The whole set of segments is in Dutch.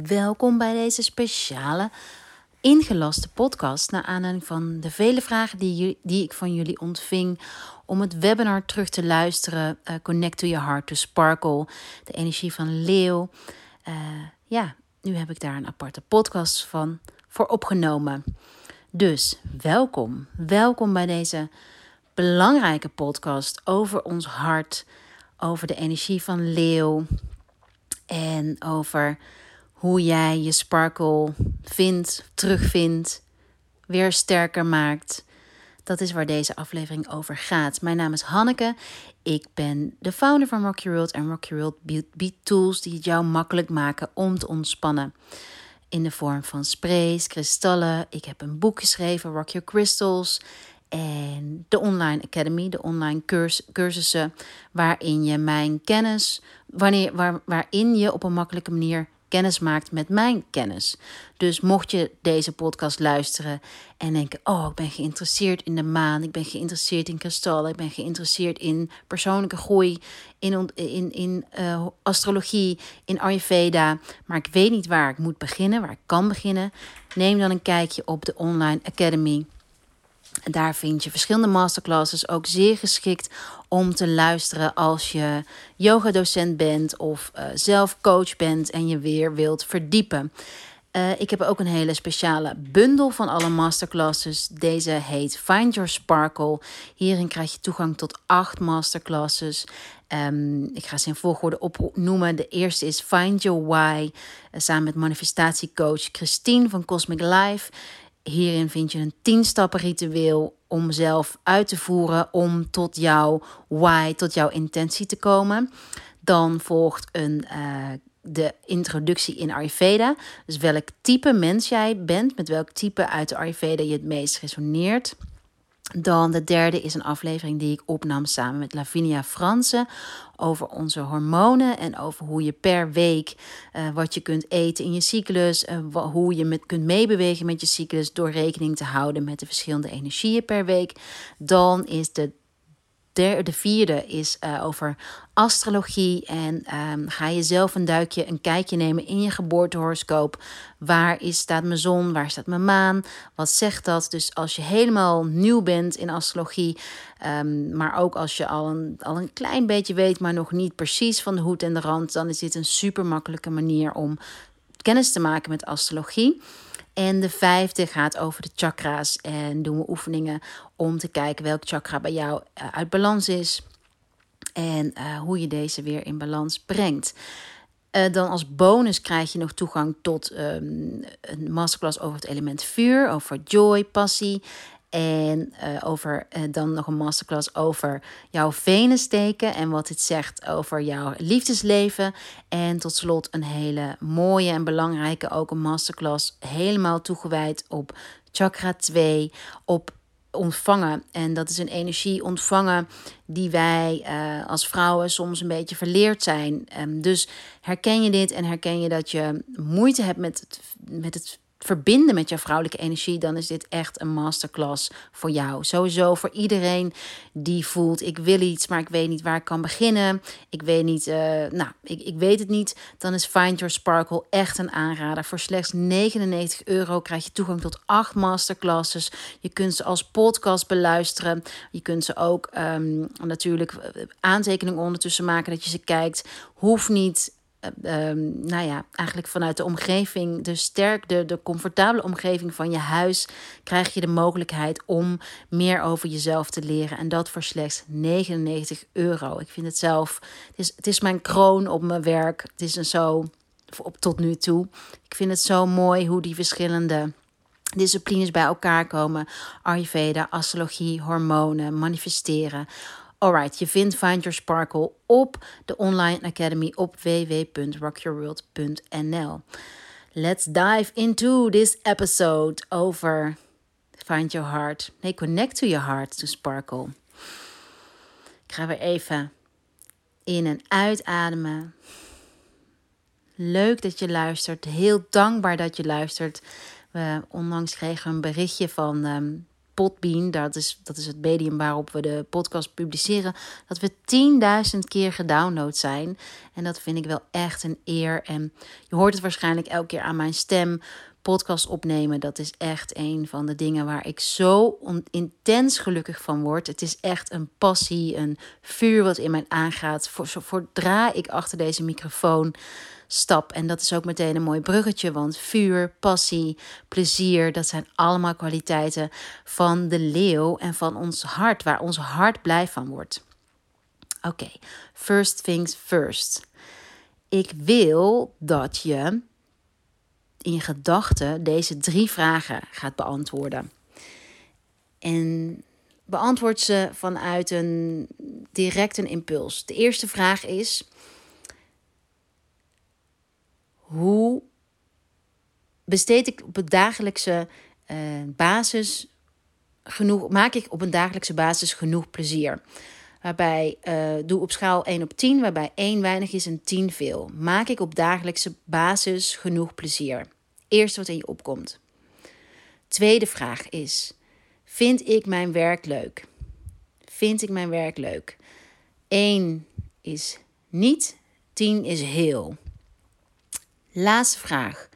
Welkom bij deze speciale ingelaste podcast. Naar aanleiding van de vele vragen die, die ik van jullie ontving om het webinar terug te luisteren. Uh, Connect to your heart to sparkle. De energie van leeuw. Uh, ja, nu heb ik daar een aparte podcast van voor opgenomen. Dus welkom. Welkom bij deze belangrijke podcast over ons hart. Over de energie van leeuw. En over hoe jij je sparkle vindt, terugvindt, weer sterker maakt. Dat is waar deze aflevering over gaat. Mijn naam is Hanneke. Ik ben de founder van Rocky World en Rocky World biedt tools die het jou makkelijk maken om te ontspannen. In de vorm van sprays, kristallen. Ik heb een boek geschreven, Rock Your Crystals. En de Online Academy, de online cursussen, waarin je mijn kennis, wanneer, waar, waarin je op een makkelijke manier kennis maakt met mijn kennis. Dus mocht je deze podcast luisteren en denken: Oh, ik ben geïnteresseerd in de maan, ik ben geïnteresseerd in kristallen, ik ben geïnteresseerd in persoonlijke groei, in, in, in uh, astrologie, in Ayurveda, maar ik weet niet waar ik moet beginnen, waar ik kan beginnen, neem dan een kijkje op de Online Academy. Daar vind je verschillende masterclasses, ook zeer geschikt om te luisteren als je yogadocent bent of uh, zelf coach bent en je weer wilt verdiepen. Uh, ik heb ook een hele speciale bundel van alle masterclasses. Deze heet Find Your Sparkle. Hierin krijg je toegang tot acht masterclasses. Um, ik ga ze in volgorde opnoemen. De eerste is Find Your Why, uh, samen met manifestatiecoach Christine van Cosmic Life. Hierin vind je een 10 stappen ritueel om zelf uit te voeren om tot jouw why, tot jouw intentie te komen. Dan volgt een, uh, de introductie in Ayurveda. Dus welk type mens jij bent, met welk type uit de Ayurveda je het meest resoneert. Dan de derde is een aflevering die ik opnam samen met Lavinia Fransen over onze hormonen en over hoe je per week uh, wat je kunt eten in je cyclus, uh, hoe je met, kunt meebewegen met je cyclus door rekening te houden met de verschillende energieën per week. Dan is de de, de vierde is uh, over astrologie. En um, ga je zelf een duikje, een kijkje nemen in je geboortehoroscoop. Waar is, staat mijn zon? Waar staat mijn maan? Wat zegt dat? Dus als je helemaal nieuw bent in astrologie, um, maar ook als je al een, al een klein beetje weet, maar nog niet precies van de hoed en de rand, dan is dit een super makkelijke manier om kennis te maken met astrologie. En de vijfde gaat over de chakra's. En doen we oefeningen om te kijken welk chakra bij jou uh, uit balans is. En uh, hoe je deze weer in balans brengt. Uh, dan als bonus krijg je nog toegang tot um, een masterclass over het element vuur, over joy, passie en uh, over uh, dan nog een masterclass over jouw venensteken en wat dit zegt over jouw liefdesleven. En tot slot een hele mooie en belangrijke ook een masterclass helemaal toegewijd op chakra 2, op ontvangen. En dat is een energie ontvangen die wij uh, als vrouwen soms een beetje verleerd zijn. Um, dus herken je dit en herken je dat je moeite hebt met het, met het verbinden met jouw vrouwelijke energie, dan is dit echt een masterclass voor jou. Sowieso voor iedereen die voelt: ik wil iets, maar ik weet niet waar ik kan beginnen. Ik weet niet, uh, nou, ik, ik weet het niet. Dan is Find Your Sparkle echt een aanrader. Voor slechts 99 euro krijg je toegang tot acht masterclasses. Je kunt ze als podcast beluisteren. Je kunt ze ook um, natuurlijk eh, aantekeningen ondertussen maken dat je ze kijkt. Hoeft niet um, nou ja, eigenlijk vanuit de omgeving, de sterk, de, de comfortabele omgeving van je huis, krijg je de mogelijkheid om meer over jezelf te leren. En dat voor slechts 99 euro. Ik vind het zelf, het is, het is mijn kroon op mijn werk. Het is een zo, op tot nu toe. Ik vind het zo mooi hoe die verschillende disciplines bij elkaar komen. Ayurveda, astrologie, hormonen, manifesteren Alright, je vindt Find Your Sparkle op de Online Academy op www.rockyourworld.nl. Let's dive into this episode over Find Your Heart. Nee, connect to your heart to sparkle. Ik ga weer even in en uitademen. Leuk dat je luistert. Heel dankbaar dat je luistert. We onlangs kregen een berichtje van um, Podbean, dat is, dat is het medium waarop we de podcast publiceren, dat we 10.000 keer gedownload zijn. En dat vind ik wel echt een eer. En je hoort het waarschijnlijk elke keer aan mijn stem. Podcast opnemen, dat is echt een van de dingen waar ik zo intens gelukkig van word. Het is echt een passie, een vuur wat in mij aangaat. Zodra ik achter deze microfoon stap. En dat is ook meteen een mooi bruggetje, want vuur, passie, plezier, dat zijn allemaal kwaliteiten van de leeuw en van ons hart, waar ons hart blij van wordt. Oké, first things first. Ik wil dat je in gedachten deze drie vragen gaat beantwoorden. En beantwoord ze vanuit een direct een impuls. De eerste vraag is: hoe besteed ik op een dagelijkse uh, basis genoeg, maak ik op een dagelijkse basis genoeg plezier? Waarbij uh, doe op schaal 1 op 10, waarbij 1 weinig is en 10 veel. Maak ik op dagelijkse basis genoeg plezier? Eerste wat in je opkomt. Tweede vraag is: Vind ik mijn werk leuk? Vind ik mijn werk leuk? 1 is niet, 10 is heel. Laatste vraag.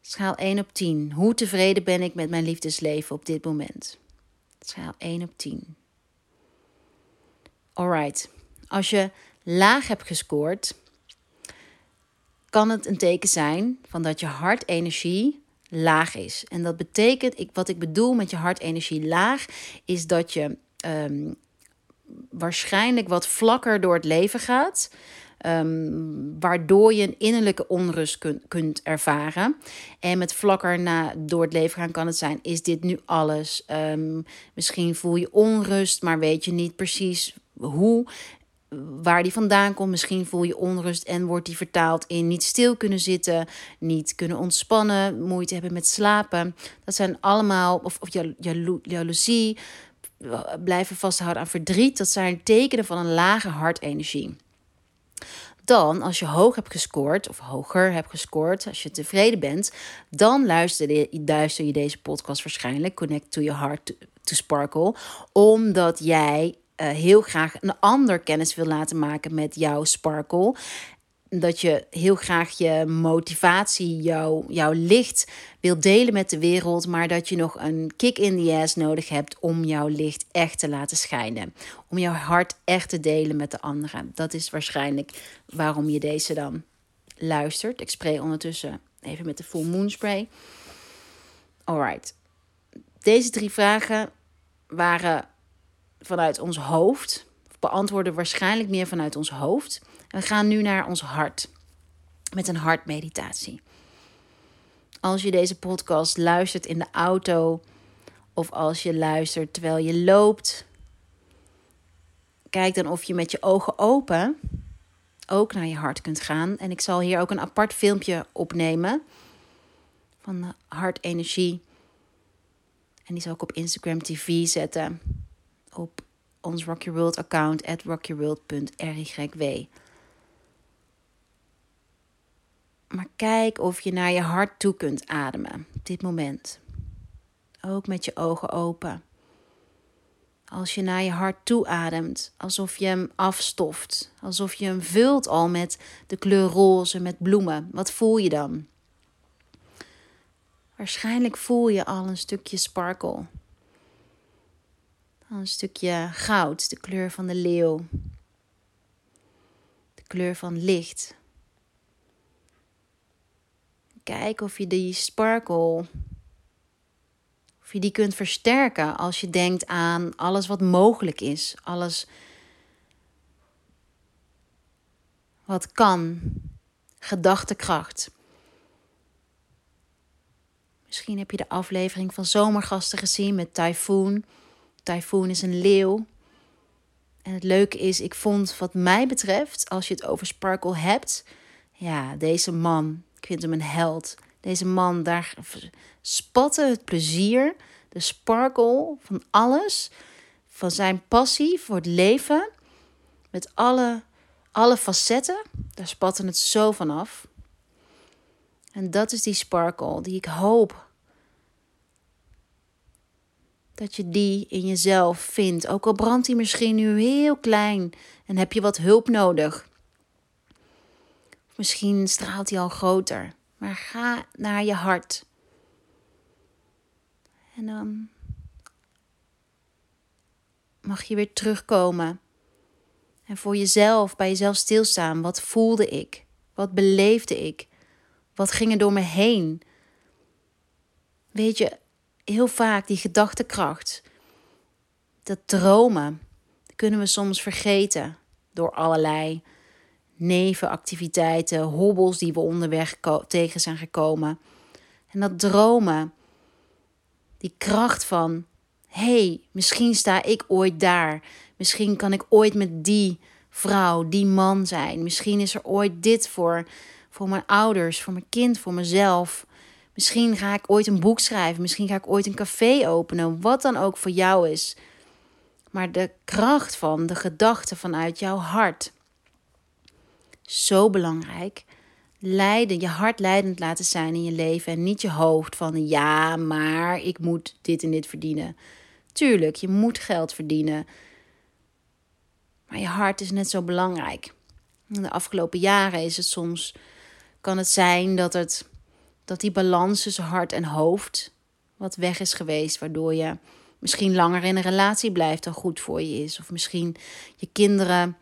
Schaal 1 op 10. Hoe tevreden ben ik met mijn liefdesleven op dit moment? Schaal 1 op 10. Alright. Als je laag hebt gescoord, kan het een teken zijn van dat je hartenergie laag is. En dat betekent, ik, wat ik bedoel met je hartenergie laag, is dat je um, waarschijnlijk wat vlakker door het leven gaat. Um, waardoor je een innerlijke onrust kunt, kunt ervaren. En met vlakker na door het leven gaan kan het zijn: is dit nu alles? Um, misschien voel je onrust, maar weet je niet precies hoe waar die vandaan komt. Misschien voel je onrust en wordt die vertaald in niet stil kunnen zitten, niet kunnen ontspannen, moeite hebben met slapen. Dat zijn allemaal, of, of jaloezie, blijven vasthouden aan verdriet. Dat zijn tekenen van een lage hartenergie. Dan, als je hoog hebt gescoord, of hoger hebt gescoord, als je tevreden bent, dan luister je, je deze podcast waarschijnlijk, Connect to Your Heart to Sparkle, omdat jij uh, heel graag een ander kennis wil laten maken met jouw sparkle. Dat je heel graag je motivatie, jouw, jouw licht wil delen met de wereld, maar dat je nog een kick in the ass nodig hebt om jouw licht echt te laten schijnen. Om jouw hart echt te delen met de anderen. Dat is waarschijnlijk waarom je deze dan luistert. Ik spray ondertussen even met de full moon spray. Alright. Deze drie vragen waren vanuit ons hoofd. Beantwoorden waarschijnlijk meer vanuit ons hoofd. We gaan nu naar ons hart. Met een hartmeditatie. Als je deze podcast luistert in de auto. Of als je luistert terwijl je loopt. Kijk dan of je met je ogen open ook naar je hart kunt gaan. En ik zal hier ook een apart filmpje opnemen. Van hartenergie. En die zal ik op Instagram TV zetten op ons Rock Your World account at rockyourworld.ryw. Maar kijk of je naar je hart toe kunt ademen op dit moment. Ook met je ogen open. Als je naar je hart toe ademt, alsof je hem afstoft, alsof je hem vult al met de kleur roze, met bloemen. Wat voel je dan? Waarschijnlijk voel je al een stukje sparkle. Een stukje goud, de kleur van de leeuw. De kleur van licht. Kijk of je die sparkle, of je die kunt versterken als je denkt aan alles wat mogelijk is. Alles wat kan. Gedachtekracht. Misschien heb je de aflevering van Zomergasten gezien met Typhoon. Typhoon is een leeuw. En het leuke is, ik vond wat mij betreft, als je het over Sparkle hebt, ja, deze man, ik vind hem een held. Deze man, daar spatte het plezier, de sparkle van alles, van zijn passie voor het leven, met alle, alle facetten, daar spatte het zo vanaf. En dat is die sparkle die ik hoop dat je die in jezelf vindt. Ook al brandt die misschien nu heel klein en heb je wat hulp nodig. Misschien straalt hij al groter. Maar ga naar je hart. En dan mag je weer terugkomen. En voor jezelf, bij jezelf stilstaan. Wat voelde ik? Wat beleefde ik? Wat ging er door me heen? Weet je, heel vaak die gedachtekracht, dat dromen, kunnen we soms vergeten door allerlei nevenactiviteiten, hobbels die we onderweg tegen zijn gekomen. En dat dromen, die kracht van, hey, misschien sta ik ooit daar. Misschien kan ik ooit met die vrouw, die man zijn. Misschien is er ooit dit voor, voor mijn ouders, voor mijn kind, voor mezelf. Misschien ga ik ooit een boek schrijven. Misschien ga ik ooit een café openen. Wat dan ook voor jou is. Maar de kracht van de gedachte vanuit jouw hart. Zo belangrijk. Leiden, je hart leidend laten zijn in je leven. En niet je hoofd van ja, maar ik moet dit en dit verdienen. Tuurlijk, je moet geld verdienen. Maar je hart is net zo belangrijk. De afgelopen jaren is het soms, kan het zijn dat, het, dat die balans tussen hart en hoofd wat weg is geweest, waardoor je misschien langer in een relatie blijft dan goed voor je is. Of misschien je kinderen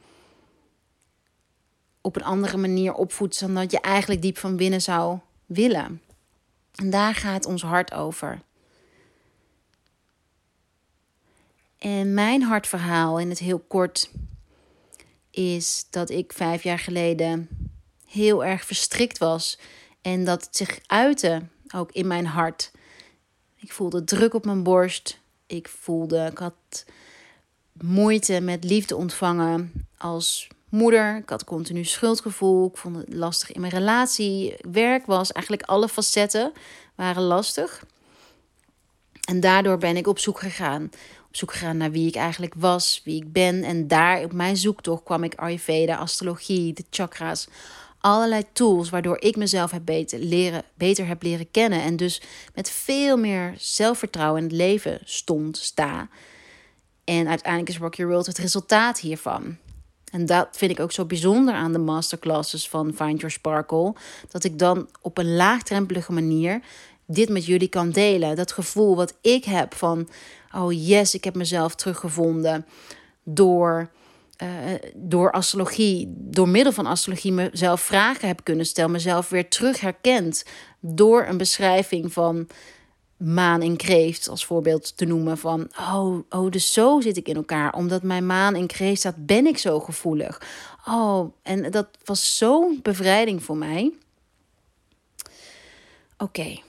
op een andere manier opvoedt dan dat je eigenlijk diep van binnen zou willen. En daar gaat ons hart over. En mijn hartverhaal in het heel kort is dat ik vijf jaar geleden heel erg verstrikt was. En dat het zich uitte ook in mijn hart. Ik voelde druk op mijn borst. Ik voelde, ik had moeite met liefde ontvangen als moeder. Ik had continu schuldgevoel. Ik vond het lastig in mijn relatie. Werk was eigenlijk alle facetten waren lastig. En daardoor ben ik op zoek gegaan op zoek gegaan naar wie ik eigenlijk was, wie ik ben. En daar op mijn zoektocht kwam ik Ayurveda, astrologie, de chakra's. Allerlei tools waardoor ik mezelf heb beter, leren, beter heb leren kennen. En dus met veel meer zelfvertrouwen in het leven stond, sta. En uiteindelijk is Rock Your World het resultaat hiervan. En dat vind ik ook zo bijzonder aan de masterclasses van Find Your Sparkle. Dat ik dan op een laagdrempelige manier dit met jullie kan delen. Dat gevoel wat ik heb van oh yes, ik heb mezelf teruggevonden door, uh, door astrologie, door middel van astrologie mezelf vragen heb kunnen stellen, mezelf weer terug herkend door een beschrijving van maan in kreeft als voorbeeld te noemen van oh, oh dus zo zit ik in elkaar omdat mijn maan in kreeft staat ben ik zo gevoelig oh en dat was zo'n bevrijding voor mij oké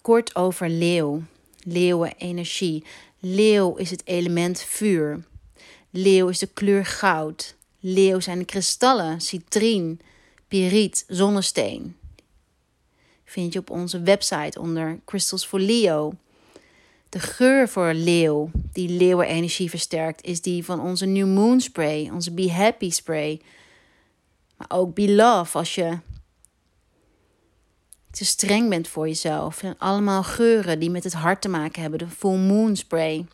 kort over leeuw leeuwenenergie. Leeuw is het element vuur. Leeuw is de kleur goud. Leeuw zijn de kristallen, citrien, piriet, zonnesteen. Vind je op onze website onder Crystals for Leo. De geur voor leeuw, die leeuwenenergie versterkt, is die van onze New Moon Spray, onze Be Happy Spray. Maar ook Be Love als je te streng bent voor jezelf. En allemaal geuren die met het hart te maken hebben. De Full Moon Spray.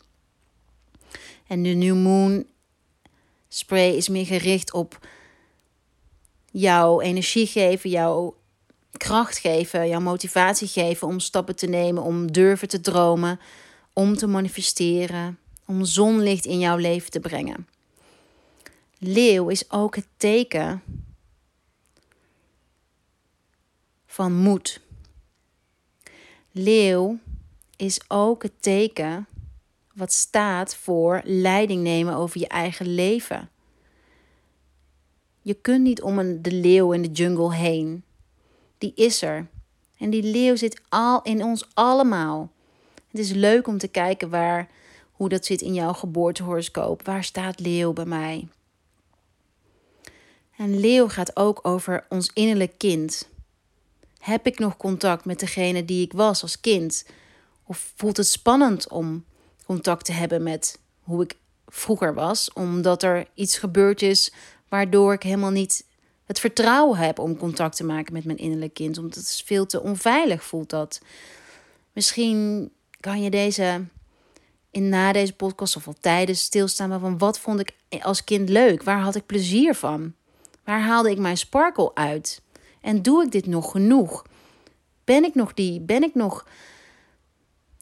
En de New Moon Spray is meer gericht op jouw energie geven, jouw kracht geven, jouw motivatie geven om stappen te nemen, om durven te dromen, om te manifesteren, om zonlicht in jouw leven te brengen. Leeuw is ook het teken van moed. Leeuw is ook het teken wat staat voor leiding nemen over je eigen leven. Je kunt niet om de leeuw in de jungle heen. Die is er. En die leeuw zit al in ons allemaal. Het is leuk om te kijken waar, hoe dat zit in jouw geboortehoroscoop. Waar staat leeuw bij mij? En leeuw gaat ook over ons innerlijk kind. Heb ik nog contact met degene die ik was als kind? Of voelt het spannend om contact te hebben met hoe ik vroeger was, omdat er iets gebeurd is waardoor ik helemaal niet het vertrouwen heb om contact te maken met mijn innerlijk kind, omdat het veel te onveilig voelt dat. Misschien kan je deze in na deze podcast of al tijdens stilstaan van wat vond ik als kind leuk? Waar had ik plezier van? Waar haalde ik mijn sparkle uit? En doe ik dit nog genoeg? Ben ik nog die? Ben ik nog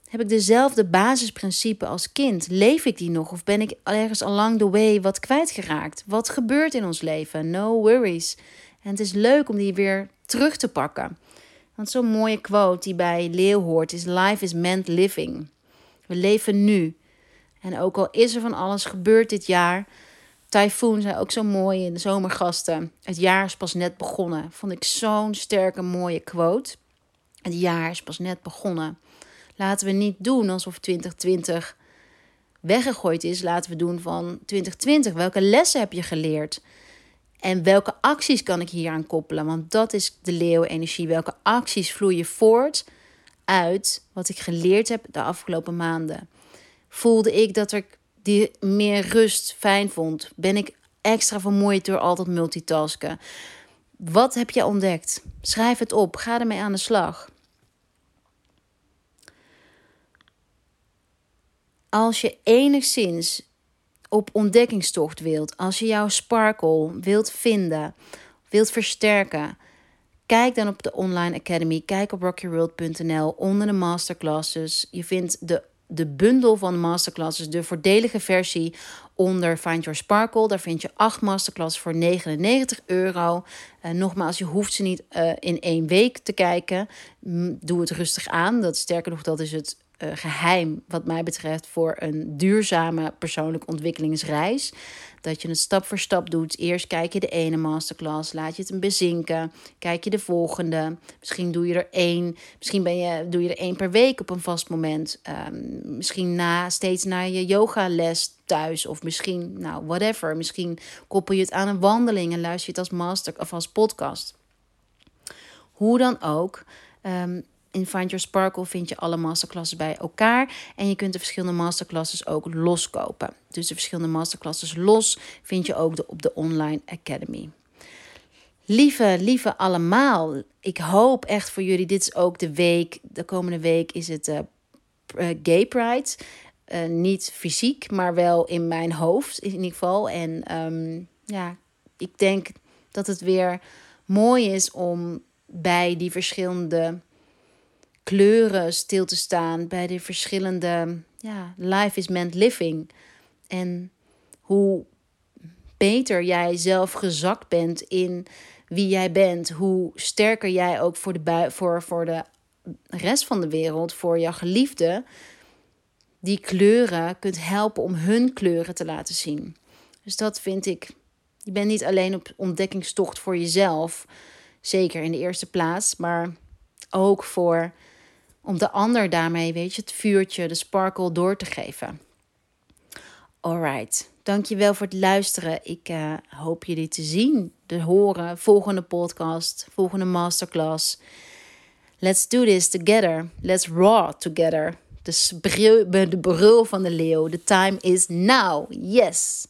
heb ik dezelfde basisprincipe als kind? Leef ik die nog? Of ben ik ergens along the way wat kwijtgeraakt? Wat gebeurt in ons leven? No worries. En het is leuk om die weer terug te pakken. Want zo'n mooie quote die bij Leeuw hoort is: Life is meant living. We leven nu. En ook al is er van alles gebeurd dit jaar. Typhoon zei ook zo mooi in de zomergasten. Het jaar is pas net begonnen. Vond ik zo'n sterke, mooie quote. Het jaar is pas net begonnen. Laten we niet doen alsof 2020 weggegooid is. Laten we doen van 2020. Welke lessen heb je geleerd? En welke acties kan ik hier aan koppelen? Want dat is de leeuwenergie. Welke acties vloeien voort uit wat ik geleerd heb de afgelopen maanden? Voelde ik dat ik die meer rust fijn vond? Ben ik extra vermoeid door altijd multitasken? Wat heb je ontdekt? Schrijf het op. Ga ermee aan de slag. Als je enigszins op ontdekkingstocht wilt, als je jouw sparkle wilt vinden, wilt versterken, kijk dan op de Online Academy. Kijk op rockyworld.nl onder de masterclasses. Je vindt de, de bundel van de masterclasses, de voordelige versie onder Find Your Sparkle. Daar vind je acht masterclasses voor 99 euro. Uh, nogmaals, je hoeft ze niet uh, in één week te kijken. Doe het rustig aan. Dat sterker nog, dat is het uh, geheim, wat mij betreft, voor een duurzame persoonlijke ontwikkelingsreis. Dat je het stap voor stap doet. Eerst kijk je de ene masterclass, laat je het een bezinken. Kijk je de volgende. Misschien doe je er één. Misschien ben je, doe je er één per week op een vast moment. Um, misschien na, steeds naar je yogales thuis. Of misschien, nou, whatever. Misschien koppel je het aan een wandeling en luister je het als master of als podcast. Hoe dan ook. Um, in Find Your Sparkle vind je alle masterclasses bij elkaar. En je kunt de verschillende masterclasses ook loskopen. Dus de verschillende masterclasses los vind je ook op de Online Academy. Lieve, lieve allemaal. Ik hoop echt voor jullie. Dit is ook de week. De komende week is het uh, Gay Pride. Uh, niet fysiek, maar wel in mijn hoofd in ieder geval. En um, ja, ik denk dat het weer mooi is om bij die verschillende kleuren stil te staan bij de verschillende ja, life is meant living. En hoe beter jij zelf gezakt bent in wie jij bent, hoe sterker jij ook voor de, voor, voor de rest van de wereld, voor jouw geliefde, die kleuren kunt helpen om hun kleuren te laten zien. Dus dat vind ik. Je bent niet alleen op ontdekkingstocht voor jezelf, zeker in de eerste plaats, maar ook voor om de ander daarmee, weet je, het vuurtje, de sparkle door te geven. Alright, dankjewel voor het luisteren. Ik uh, hoop jullie te zien, te horen. Volgende podcast, volgende masterclass. Let's do this together. Let's raw together. De, brul, de brul van de leeuw. The time is now. Yes.